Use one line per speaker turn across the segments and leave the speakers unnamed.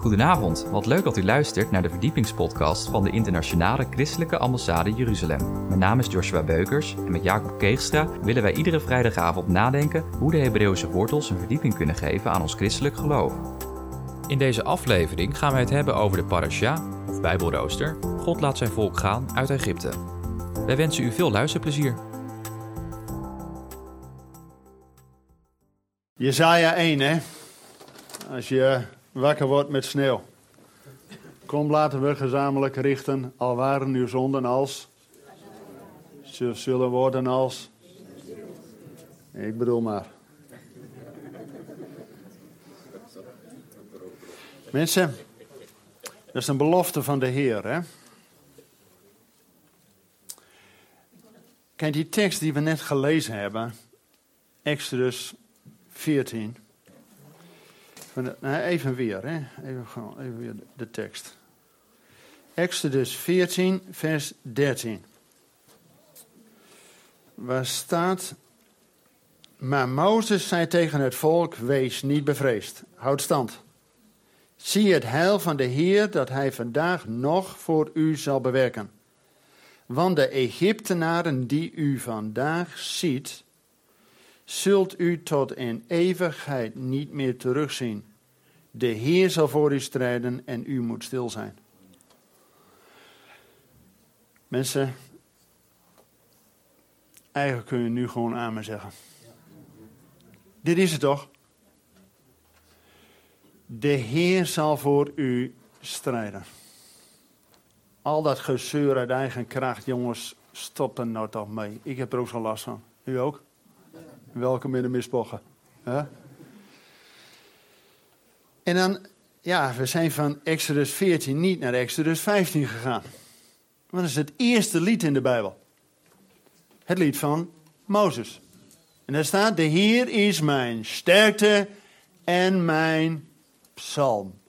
Goedenavond, wat leuk dat u luistert naar de verdiepingspodcast van de Internationale Christelijke Ambassade Jeruzalem. Mijn naam is Joshua Beukers en met Jacob Keegstra willen wij iedere vrijdagavond nadenken hoe de Hebreeuwse wortels een verdieping kunnen geven aan ons christelijk geloof. In deze aflevering gaan wij het hebben over de parasha, of bijbelrooster, God laat zijn volk gaan uit Egypte. Wij wensen u veel luisterplezier.
Jezaja 1, hè? Als je wakker wordt met sneeuw. Kom, laten we gezamenlijk richten, al waren uw zonden als. Ze zullen worden als. Ik bedoel maar. Mensen, dat is een belofte van de Heer, hè? Kijk, die tekst die we net gelezen hebben, Exodus 14. Nou, even weer, hè? Even, gewoon, even weer de tekst. Exodus 14, vers 13. Waar staat. Maar Mozes zei tegen het volk: Wees niet bevreesd, houd stand. Zie het heil van de Heer dat hij vandaag nog voor u zal bewerken. Want de Egyptenaren die u vandaag ziet, zult u tot in eeuwigheid niet meer terugzien. De Heer zal voor u strijden en u moet stil zijn. Mensen, eigenlijk kun je nu gewoon aan me zeggen. Dit is het toch? De Heer zal voor u strijden. Al dat gezeur uit eigen kracht, jongens, stop er nou toch mee. Ik heb er ook zo last van. U ook? Welkom in de mispochen. En dan, ja, we zijn van Exodus 14 niet naar Exodus 15 gegaan. Want dat is het eerste lied in de Bijbel. Het lied van Mozes. En daar staat, de Heer is mijn sterkte en mijn psalm.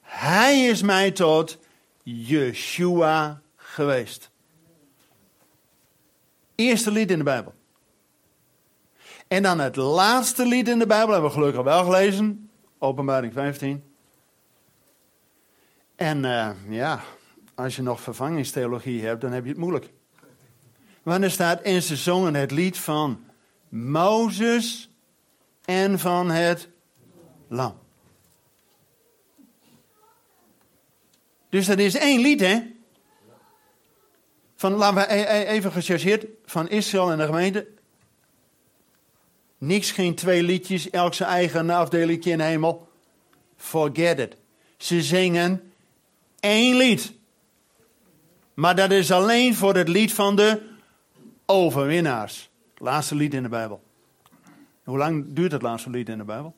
Hij is mij tot Yeshua geweest. Eerste lied in de Bijbel. En dan het laatste lied in de Bijbel hebben we gelukkig wel gelezen. Openbaring 15. En uh, ja, als je nog vervangingstheologie hebt, dan heb je het moeilijk. Want er staat, en ze zongen het lied van Mozes en van het lam. Dus dat is één lied, hè? Van, laten we e- e- even gechargeerd, van Israël en de gemeente. Niks, geen twee liedjes, elk zijn eigen afdeling in hemel. Forget it. Ze zingen één lied. Maar dat is alleen voor het lied van de overwinnaars. Laatste lied in de Bijbel. Hoe lang duurt het laatste lied in de Bijbel?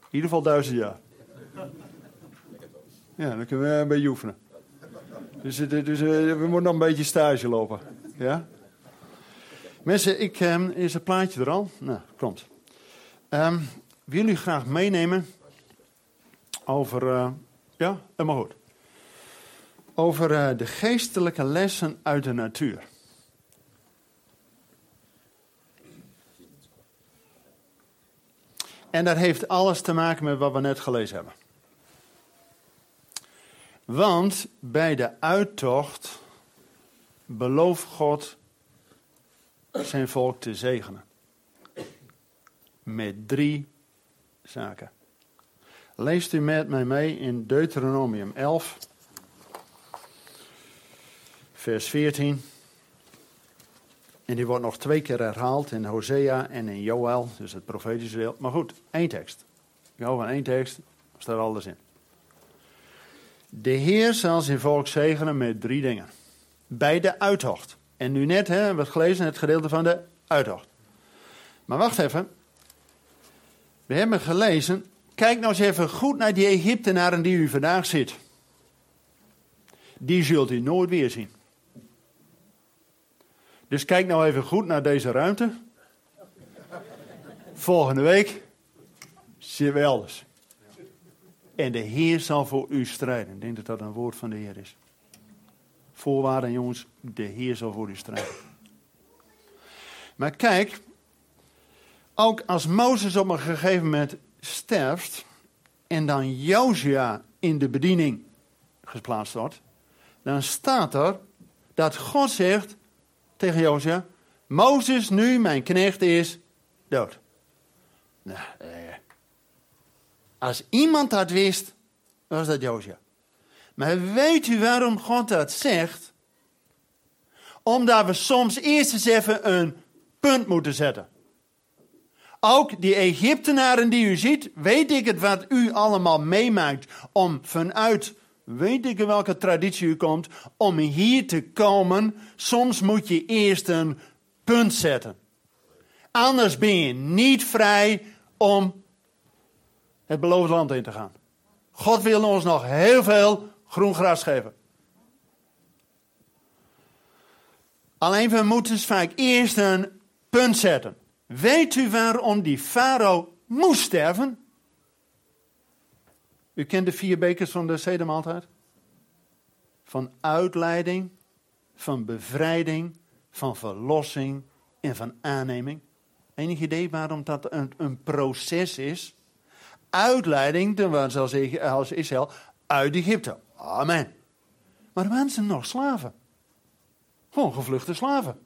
In ieder geval duizend jaar. Ja, dan kunnen we een beetje oefenen. Dus, dus uh, we moeten nog een beetje stage lopen. Ja? Mensen, ik, um, is het plaatje er al? Nou, komt. Um, wil jullie graag meenemen over, uh, ja, helemaal goed. Over uh, de geestelijke lessen uit de natuur. En dat heeft alles te maken met wat we net gelezen hebben. Want bij de uittocht belooft God zijn volk te zegenen. Met drie zaken. Leest u met mij mee in Deuteronomium 11, vers 14. En die wordt nog twee keer herhaald in Hosea en in Joel, dus het profetische deel. Maar goed, één tekst. Ik hou van één tekst, staat alles in. De Heer zal zijn volk zegenen met drie dingen. Bij de uittocht. En nu net hè, we gelezen, het gedeelte van de uittocht. Maar wacht even. We hebben gelezen. Kijk nou eens even goed naar die Egyptenaren die u vandaag ziet. Die zult u nooit weer zien. Dus kijk nou even goed naar deze ruimte. Volgende week zien we elders. En de Heer zal voor u strijden. Ik denk dat dat een woord van de Heer is. Voorwaarden, jongens, de Heer zal voor u strijden. Maar kijk, ook als Mozes op een gegeven moment sterft, en dan Josia in de bediening geplaatst wordt, dan staat er dat God zegt tegen Josia, Mozes nu, mijn knecht, is dood. Nou, eh, als iemand dat wist, was dat Josia. Maar weet u waarom God dat zegt? Omdat we soms eerst eens even een punt moeten zetten. Ook die Egyptenaren die u ziet, weet ik het wat u allemaal meemaakt om vanuit, weet ik welke traditie u komt, om hier te komen. Soms moet je eerst een punt zetten. Anders ben je niet vrij om het beloofde land in te gaan. God wil ons nog heel veel groen gras geven. Alleen we moeten vaak eerst een punt zetten. Weet u waarom die farao moest sterven? U kent de vier bekers van de zedemaaltijd? Van uitleiding, van bevrijding, van verlossing en van aanneming. Enig idee waarom dat een, een proces is? Uitleiding, zoals Israël, uit Egypte. Amen. Maar ze nog slaven? Gewoon gevluchte slaven.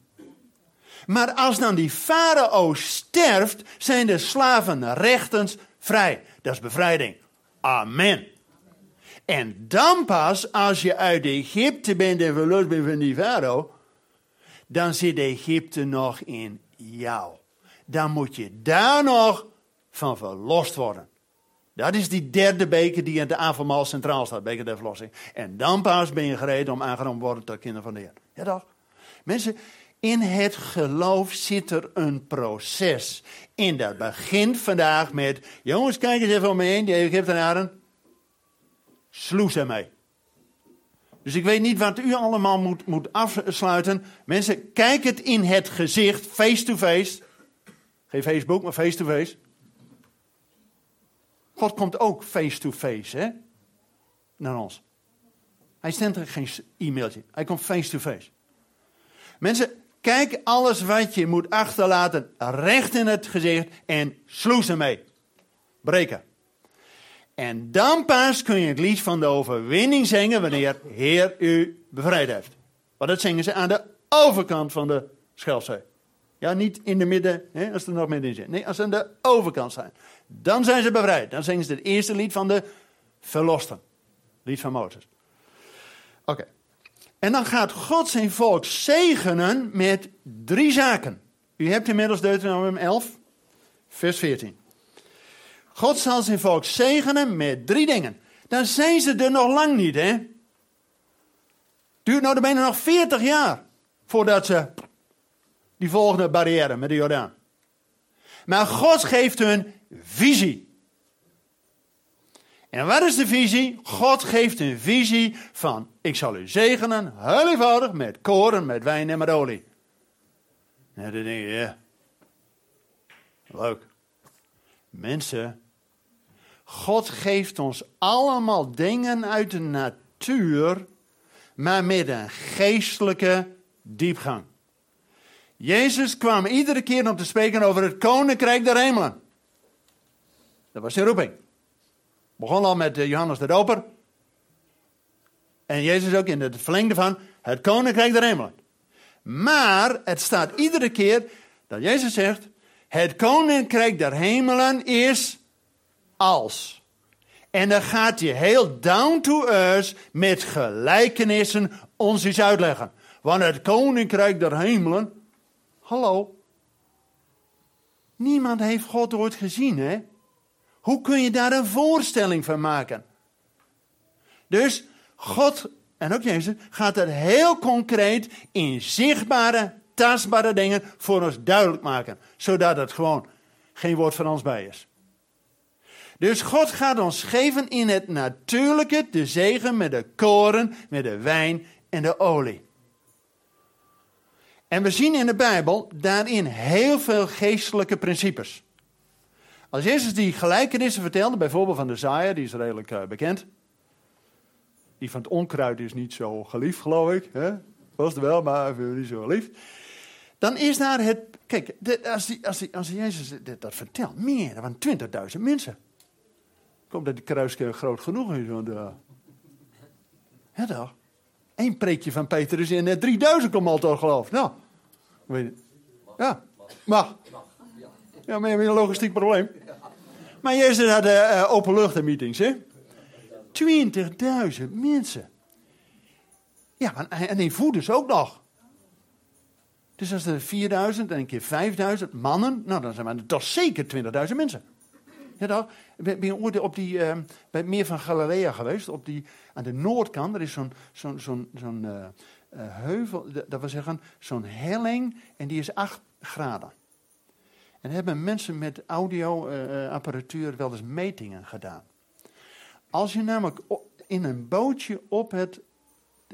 Maar als dan die farao sterft, zijn de slaven rechtens vrij. Dat is bevrijding. Amen. En dan pas, als je uit Egypte bent en verlost bent van die farao, dan zit Egypte nog in jou. Dan moet je daar nog van verlost worden. Dat is die derde beker die in de avondmaal centraal staat, beker der verlossing. En dan pas ben je gereed om aangenomen te worden tot kinderen van de Heer. Ja toch? Mensen, in het geloof zit er een proces. En dat begint vandaag met, jongens kijk eens even om me heen, die Egyptenaren. Sloes ermee. Dus ik weet niet wat u allemaal moet, moet afsluiten. Mensen, kijk het in het gezicht, face to face. Geen Facebook, maar face to face. God komt ook face to face? Naar ons. Hij zendt er geen e-mailtje. Hij komt face to face. Mensen, kijk alles wat je moet achterlaten recht in het gezicht en sloes ermee. Breken. En dan pas kun je het lied van de overwinning zingen wanneer Heer u bevrijd heeft. Want dat zingen ze aan de overkant van de Schelzee. Ja, niet in de midden, hè, als er nog midden in zit. Nee, als ze aan de overkant zijn. Dan zijn ze bevrijd. Dan zingen ze het eerste lied van de verlosten. Lied van Mozes. Oké. En dan gaat God zijn volk zegenen met drie zaken. U hebt inmiddels Deuteronomium 11, vers 14. God zal zijn volk zegenen met drie dingen. Dan zijn ze er nog lang niet, hè? Duurt nou bijna nog 40 jaar voordat ze die volgende barrière met de Jordaan. Maar God geeft hun visie. En wat is de visie? God geeft een visie van: ik zal u zegenen, heel eenvoudig, met koren, met wijn en met olie. En dan denk je, ja, leuk. Mensen, God geeft ons allemaal dingen uit de natuur, maar met een geestelijke diepgang. Jezus kwam iedere keer om te spreken over het koninkrijk der hemelen. Dat was zijn roeping. Begon al met eh, Johannes de Doper. En Jezus ook in het verlengde van het koninkrijk der hemelen. Maar het staat iedere keer dat Jezus zegt: Het koninkrijk der hemelen is als. En dan gaat hij heel down to earth met gelijkenissen ons iets uitleggen. Want het koninkrijk der hemelen, hallo, niemand heeft God ooit gezien, hè? Hoe kun je daar een voorstelling van maken? Dus God en ook Jezus gaat er heel concreet in zichtbare, tastbare dingen voor ons duidelijk maken. Zodat het gewoon geen woord van ons bij is. Dus God gaat ons geven in het natuurlijke de zegen met de koren, met de wijn en de olie. En we zien in de Bijbel daarin heel veel geestelijke principes. Als Jezus die gelijkenissen vertelde, bijvoorbeeld van de zaaier, die is redelijk uh, bekend. Die van het onkruid is niet zo geliefd, geloof ik. Hè? Was het wel, maar niet zo geliefd. Dan is daar het. Kijk, als, die, als, die, als Jezus dat vertelt, meer dan 20.000 mensen. Hoop dat die kruiskerk groot genoeg is. Ja, toch? Eén preekje van Petrus en net 3000 komt al tot geloof. Nou, weet je. Ja, mag. Ja, maar je hebt een logistiek probleem. Maar Jezus had uh, openluchtenmeetings, hè? 20.000 mensen. Ja, en die voeders ook nog. Dus als er 4000 en een keer 5000 mannen, nou dan zijn we toch zeker 20.000 mensen. Ja, dan, ben je ooit op die, uh, bij het meer van Galilea geweest, op die, aan de noordkant, er is zo'n zo'n zo'n uh, uh, heuvel, dat wil zeggen, zo'n helling, en die is 8 graden. En hebben mensen met audioapparatuur wel eens metingen gedaan. Als je namelijk in een bootje op het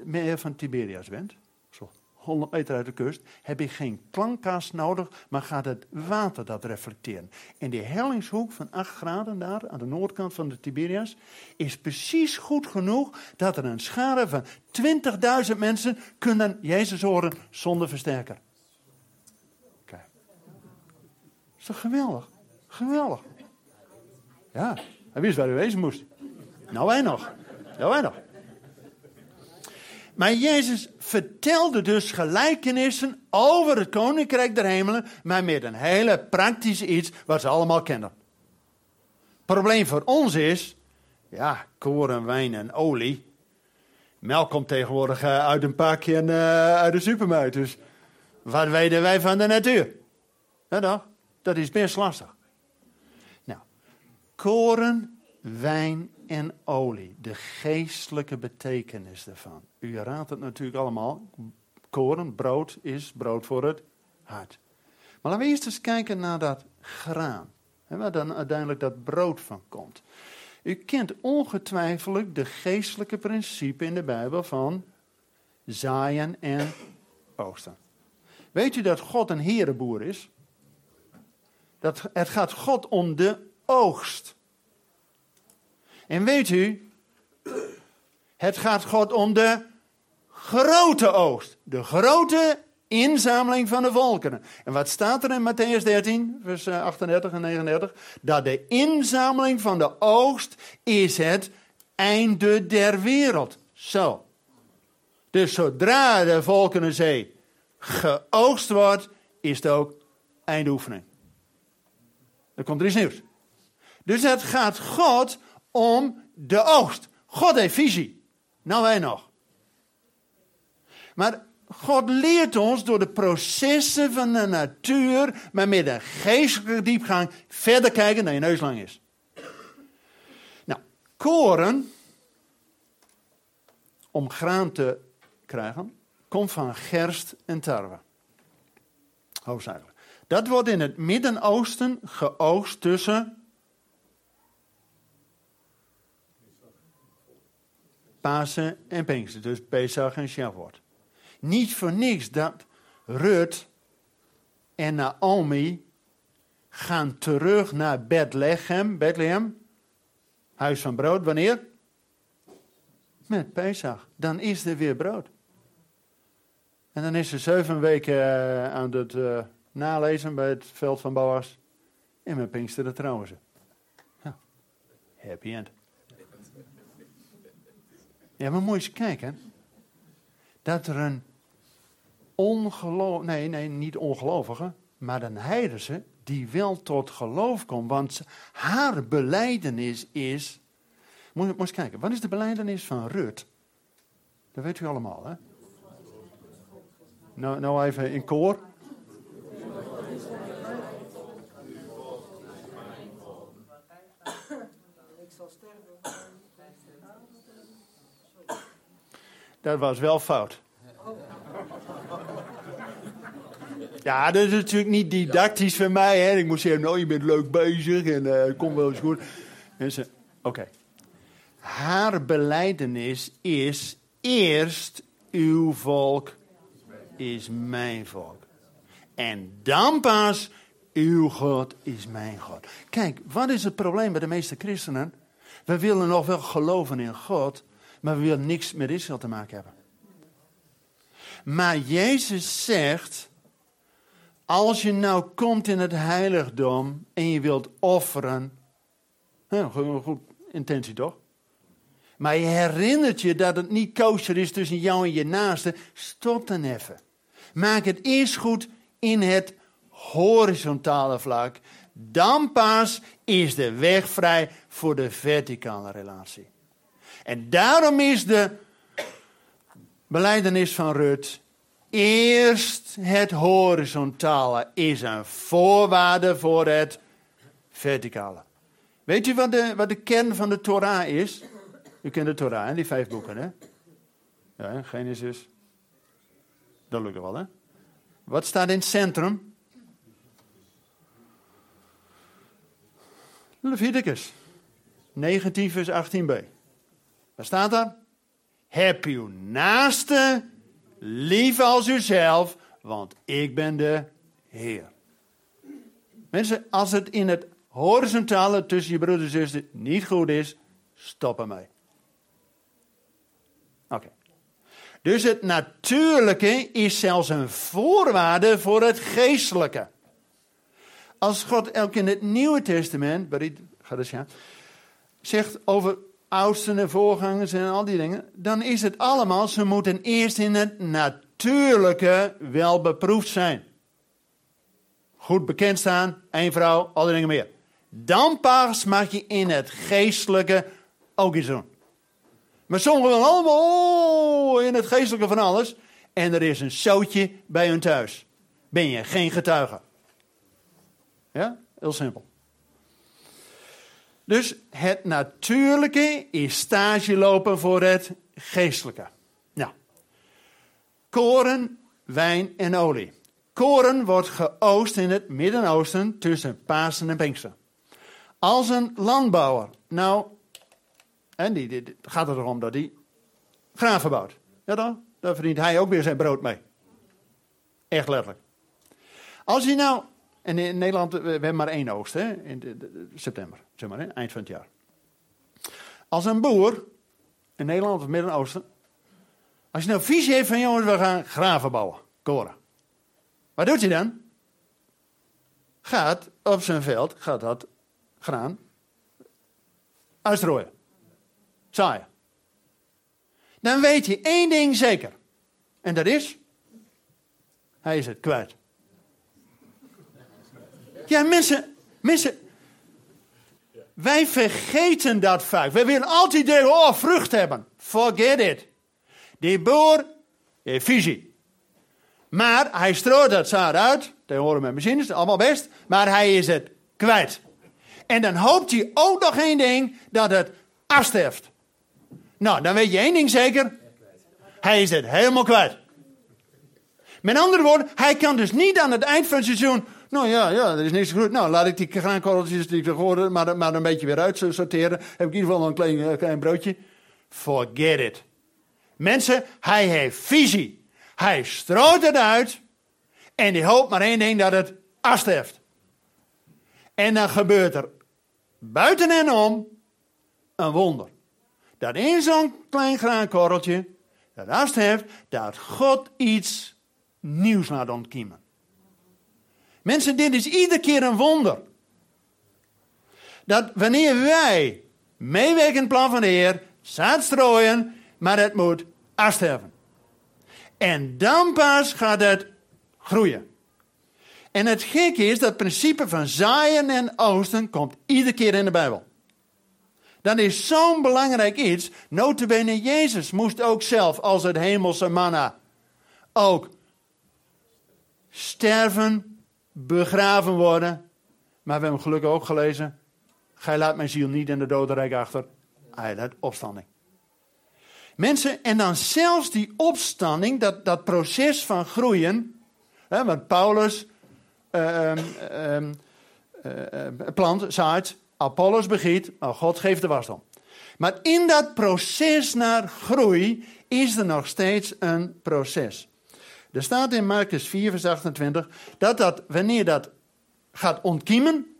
meer van Tiberias bent, zo 100 meter uit de kust, heb je geen klankkast nodig, maar gaat het water dat reflecteren. En die hellingshoek van 8 graden daar, aan de noordkant van de Tiberias, is precies goed genoeg dat er een schade van 20.000 mensen kunnen Jezus horen zonder versterker. Kijk. Is geweldig? Geweldig. Ja, hij wist waar hij wezen moest. Nou wij nog. Nou wij nog. Maar Jezus vertelde dus gelijkenissen over het koninkrijk der hemelen, maar met een hele praktische iets wat ze allemaal kennen. Probleem voor ons is, ja, koren, wijn en olie. Melk komt tegenwoordig uh, uit een pakje en uh, uit de supermarkt. Dus wat weten wij van de natuur? Ja, toch? Dat is best lastig. Nou, koren, wijn en olie. De geestelijke betekenis daarvan. U raadt het natuurlijk allemaal. Koren, brood is brood voor het hart. Maar laten we eerst eens kijken naar dat graan. Waar dan uiteindelijk dat brood van komt. U kent ongetwijfeld de geestelijke principe in de Bijbel van zaaien en oogsten. Weet u dat God een herenboer is? Dat, het gaat God om de oogst. En weet u, het gaat God om de grote oogst. De grote inzameling van de volkeren. En wat staat er in Matthäus 13, vers 38 en 39? Dat de inzameling van de oogst is het einde der wereld. Zo. Dus zodra de volkerenzee geoogst wordt, is het ook eindoefening. Dan komt er iets nieuws. Dus het gaat God om de oogst. God heeft visie. Nou wij nog. Maar God leert ons door de processen van de natuur, maar met een geestelijke diepgang, verder kijken dan je neus lang is. Nou, koren, om graan te krijgen, komt van gerst en tarwe. Hoofdzakelijk. Dat wordt in het Midden-Oosten geoogst tussen Pasen en Pinkster. Dus Pesach en Shavuot. Niet voor niks dat Rut en Naomi gaan terug naar Bethlehem, Bethlehem, huis van brood, wanneer? Met Pesach. Dan is er weer brood. En dan is ze zeven weken uh, aan het uh, nalezen bij het veld van Boas. En met Pinksteren trouwen ze. Ja. Happy end. Ja, maar moet je eens kijken. Dat er een ongeloof, nee, nee, niet ongelovige, maar een heidense die wel tot geloof komt. Want haar beleidenis is, moet je eens kijken, wat is de beleidenis van Rut? Dat weet u allemaal, hè? Nou, nou even in koor. Dat was wel fout. Ja, dat is natuurlijk niet didactisch voor mij. Hè. Ik moest zeggen, nou, je bent leuk bezig en uh, komt wel eens goed. Oké. Haar beleidenis is eerst uw volk is mijn volk. En dan pas uw God is mijn God. Kijk, wat is het probleem bij de meeste christenen? We willen nog wel geloven in God, maar we willen niks met Israël te maken hebben. Maar Jezus zegt, als je nou komt in het heiligdom en je wilt offeren, goed, intentie toch? Maar je herinnert je dat het niet kosher is tussen jou en je naaste. Stop dan even. Maak het eerst goed in het horizontale vlak. Dan pas is de weg vrij voor de verticale relatie. En daarom is de beleidenis van Rut. Eerst het horizontale is een voorwaarde voor het verticale. Weet u wat de, wat de kern van de Torah is? U kent de Torah, die vijf boeken, hè? Ja, Genesis. Dat lukt wel, hè? Wat staat in het centrum? Leviticus 19, vers 18b. Waar staat dat? Heb uw naaste lief als uzelf, want ik ben de Heer. Mensen, als het in het horizontale tussen je broeder en zuster niet goed is, stop ermee. Oké. Dus het natuurlijke is zelfs een voorwaarde voor het geestelijke. Als God ook in het Nieuwe Testament, zegt over oudsten en voorgangers en al die dingen, dan is het allemaal, ze moeten eerst in het natuurlijke wel beproefd zijn. Goed bekend staan, één vrouw, al die dingen meer. Dan pas mag je in het geestelijke ook iets doen. Maar sommigen willen allemaal oh, in het geestelijke van alles. En er is een zootje bij hun thuis. Ben je geen getuige. Ja, heel simpel. Dus het natuurlijke is stage lopen voor het geestelijke. Nou, koren, wijn en olie. Koren wordt geoost in het Midden-Oosten tussen Pasen en Pinkster. Als een landbouwer nou en die, gaat het erom dat hij graven bouwt. Ja dan, daar verdient hij ook weer zijn brood mee. Echt letterlijk. Als hij nou, en in Nederland, we hebben maar één oogst, hè, in september, zeg maar, eind van het jaar. Als een boer, in Nederland of Midden-Oosten, als je nou visie heeft van jongens, we gaan graven bouwen, koren. Wat doet hij dan? Gaat op zijn veld, gaat dat graan uitstrooien zaaien. Dan weet je één ding zeker. En dat is, hij is het kwijt. Ja, mensen, mensen, wij vergeten dat vaak. Wij willen altijd denken, oh, vrucht hebben. Forget it. Die boer heeft visie. Maar hij strooit dat zaad uit. Tegenwoordig met machines, allemaal best. Maar hij is het kwijt. En dan hoopt hij ook nog één ding, dat het afsterft. Nou, dan weet je één ding zeker. Hij is het helemaal kwijt. Met andere woorden, hij kan dus niet aan het eind van het seizoen. Nou ja, ja, er is niks goed. Nou, laat ik die graankorreltjes die ik hoorde, maar, maar een beetje weer uit sorteren. Heb ik in ieder geval een klein, eh, klein broodje. Forget it. Mensen, hij heeft visie. Hij strooit het uit. En die hoopt maar één ding dat het afsterft. En dan gebeurt er buiten en om een wonder dat in zo'n klein graankorreltje, dat heeft, dat God iets nieuws laat ontkiemen. Mensen, dit is iedere keer een wonder. Dat wanneer wij meewerken in het plan van de Heer, zaad strooien, maar het moet afsterven. En dan pas gaat het groeien. En het gekke is, dat principe van zaaien en oosten komt iedere keer in de Bijbel. Dat is zo'n belangrijk iets. Notabene Jezus moest ook zelf als het hemelse manna ook sterven, begraven worden. Maar we hebben gelukkig ook gelezen. Gij laat mijn ziel niet in de dodenrijk achter. Hij laat opstanding. Mensen, en dan zelfs die opstanding, dat, dat proces van groeien. Hè, want Paulus uh, uh, uh, plant, zaait, Apollos begiet, maar God geeft de wasdom. Maar in dat proces naar groei is er nog steeds een proces. Er staat in Marcus 4, vers 28 dat, dat wanneer dat gaat ontkiemen,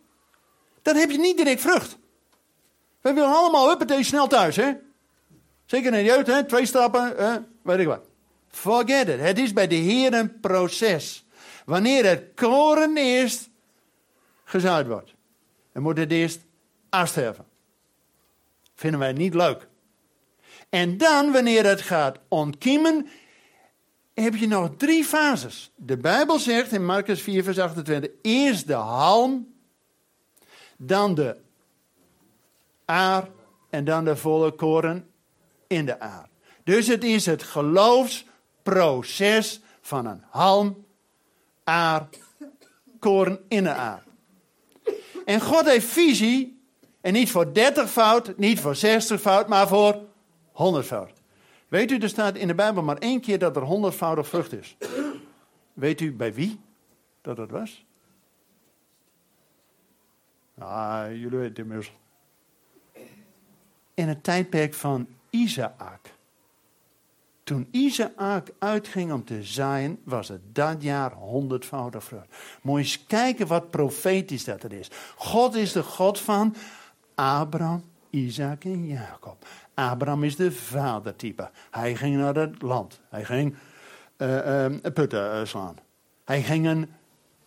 dan heb je niet direct vrucht. We willen allemaal huppatee snel thuis, hè? Zeker in de jeugd, hè? Twee stappen, hè? weet ik wat. Forget it. Het is bij de Heer een proces. Wanneer het koren eerst gezaaid wordt, dan moet het eerst afsterven. Vinden wij niet leuk. En dan, wanneer het gaat ontkiemen, heb je nog drie fases. De Bijbel zegt in Marcus 4, vers 28: eerst de halm, dan de aar en dan de volle koren in de aar. Dus het is het geloofsproces van een halm, aar, koren in de aar. En God heeft visie, en niet voor 30 fout, niet voor 60 fout, maar voor 100 fout. Weet u, er staat in de Bijbel maar één keer dat er honderdvoudig vrucht is. Weet u bij wie dat het was? Ah, jullie weten het immers. In het tijdperk van Isaac. Toen Isaac uitging om te zaaien, was het dat jaar honderdvoudig vrucht. Je eens kijken wat profetisch dat er is. God is de God van Abraham, Isaac en Jacob. Abraham is de vadertype. Hij ging naar het land. Hij ging uh, uh, putten uh, slaan. Hij ging een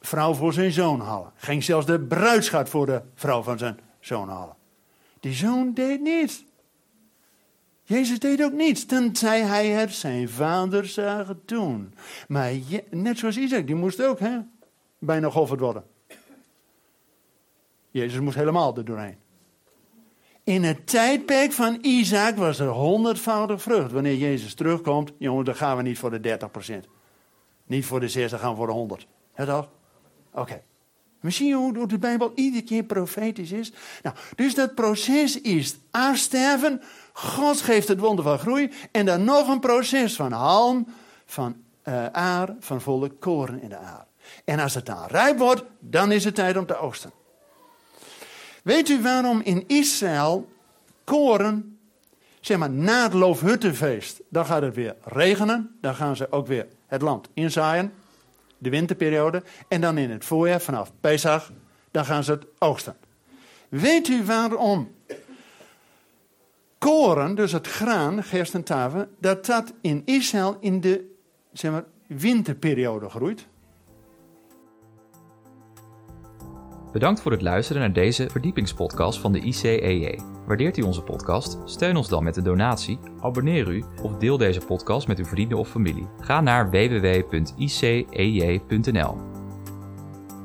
vrouw voor zijn zoon halen. Ging zelfs de bruidschat voor de vrouw van zijn zoon halen. Die zoon deed niets. Jezus deed ook niets, tenzij hij het zijn vader zagen doen. Maar net zoals Isaac, die moest ook hè, bijna geofferd worden. Jezus moest helemaal er doorheen. In het tijdperk van Isaac was er honderdvoudig vrucht. Wanneer Jezus terugkomt, jongen, dan gaan we niet voor de 30%. Niet voor de 60, gaan we voor de 100. Ja toch? Oké. Misschien hoe de Bijbel iedere keer profetisch is. Nou, dus dat proces is afsterven. God geeft het wonder van groei. En dan nog een proces van halm, van uh, aar, van volle koren in de aar. En als het dan rijp wordt, dan is het tijd om te oogsten. Weet u waarom in Israël koren, zeg maar na het loofhuttenfeest, dan gaat het weer regenen. Dan gaan ze ook weer het land inzaaien, de winterperiode. En dan in het voorjaar, vanaf Pesach, dan gaan ze het oogsten. Weet u waarom koren, dus het graan, gerst en tafel, dat dat in Israël in de zeg maar, winterperiode groeit?
Bedankt voor het luisteren naar deze verdiepingspodcast van de ICEJ. Waardeert u onze podcast? Steun ons dan met een donatie, abonneer u of deel deze podcast met uw vrienden of familie. Ga naar www.icej.nl.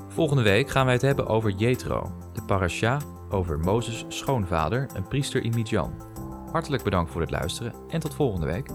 Volgende week gaan wij het hebben over Jethro, de parasha over Mozes' schoonvader, een priester in Midjan. Hartelijk bedankt voor het luisteren en tot volgende week.